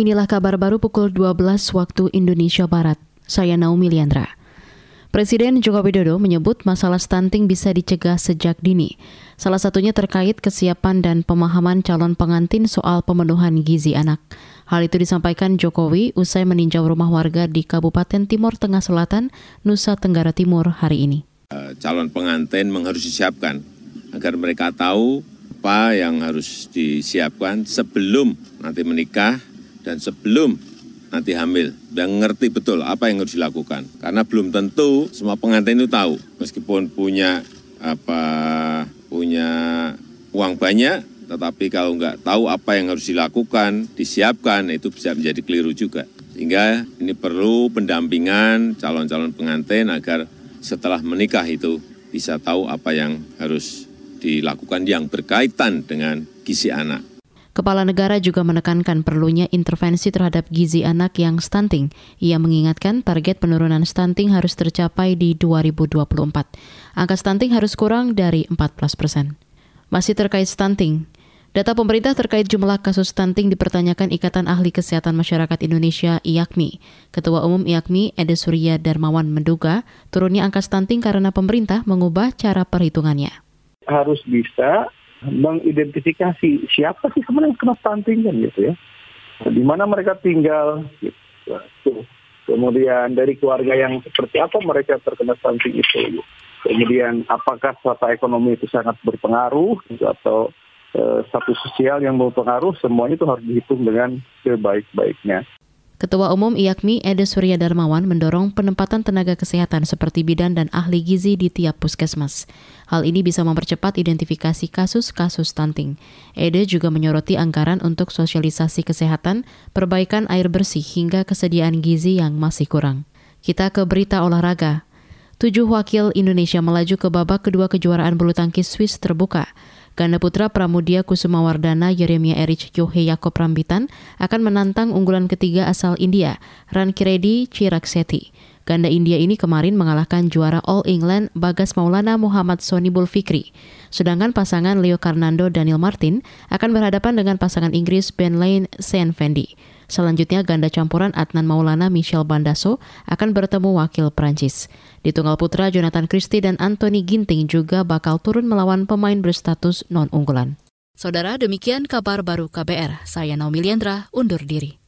Inilah kabar baru pukul 12 waktu Indonesia Barat. Saya Naomi Liandra. Presiden Joko Widodo menyebut masalah stunting bisa dicegah sejak dini. Salah satunya terkait kesiapan dan pemahaman calon pengantin soal pemenuhan gizi anak. Hal itu disampaikan Jokowi usai meninjau rumah warga di Kabupaten Timur Tengah Selatan, Nusa Tenggara Timur hari ini. Eh, calon pengantin harus disiapkan agar mereka tahu apa yang harus disiapkan sebelum nanti menikah dan sebelum nanti hamil, dan ngerti betul apa yang harus dilakukan. Karena belum tentu semua pengantin itu tahu, meskipun punya apa punya uang banyak, tetapi kalau nggak tahu apa yang harus dilakukan, disiapkan, itu bisa menjadi keliru juga. Sehingga ini perlu pendampingan calon-calon pengantin agar setelah menikah itu bisa tahu apa yang harus dilakukan yang berkaitan dengan gizi anak. Kepala negara juga menekankan perlunya intervensi terhadap gizi anak yang stunting. Ia mengingatkan target penurunan stunting harus tercapai di 2024. Angka stunting harus kurang dari 14 persen. Masih terkait stunting, Data pemerintah terkait jumlah kasus stunting dipertanyakan Ikatan Ahli Kesehatan Masyarakat Indonesia IAKMI. Ketua Umum IAKMI, Ede Surya Darmawan menduga turunnya angka stunting karena pemerintah mengubah cara perhitungannya. Harus bisa mengidentifikasi siapa sih sebenarnya yang kena stunting kan gitu ya. Di mana mereka tinggal gitu. Kemudian dari keluarga yang seperti apa mereka terkena stunting itu. Kemudian apakah strata ekonomi itu sangat berpengaruh gitu, atau eh, status sosial yang berpengaruh semuanya itu harus dihitung dengan sebaik-baiknya. Ketua Umum IAKMI Ede Surya Darmawan mendorong penempatan tenaga kesehatan seperti bidan dan ahli gizi di tiap puskesmas. Hal ini bisa mempercepat identifikasi kasus-kasus stunting. Ede juga menyoroti anggaran untuk sosialisasi kesehatan, perbaikan air bersih hingga kesediaan gizi yang masih kurang. Kita ke berita olahraga. Tujuh wakil Indonesia melaju ke babak kedua kejuaraan bulu tangkis Swiss terbuka. Ganda putra Pramudia Kusuma Wardana Yeremia Erich Yohe Yakob Rambitan akan menantang unggulan ketiga asal India, Rankiredi Chirakseti. Ganda India ini kemarin mengalahkan juara All England Bagas Maulana Muhammad Sonibul Fikri. Sedangkan pasangan Leo Karnando Daniel Martin akan berhadapan dengan pasangan Inggris Ben Lane Saint Fendi. Selanjutnya ganda campuran Adnan Maulana Michel Bandaso akan bertemu wakil Prancis. Di tunggal putra Jonathan Christie dan Anthony Ginting juga bakal turun melawan pemain berstatus non-unggulan. Saudara, demikian kabar baru KBR. Saya Naomi Liandra, undur diri.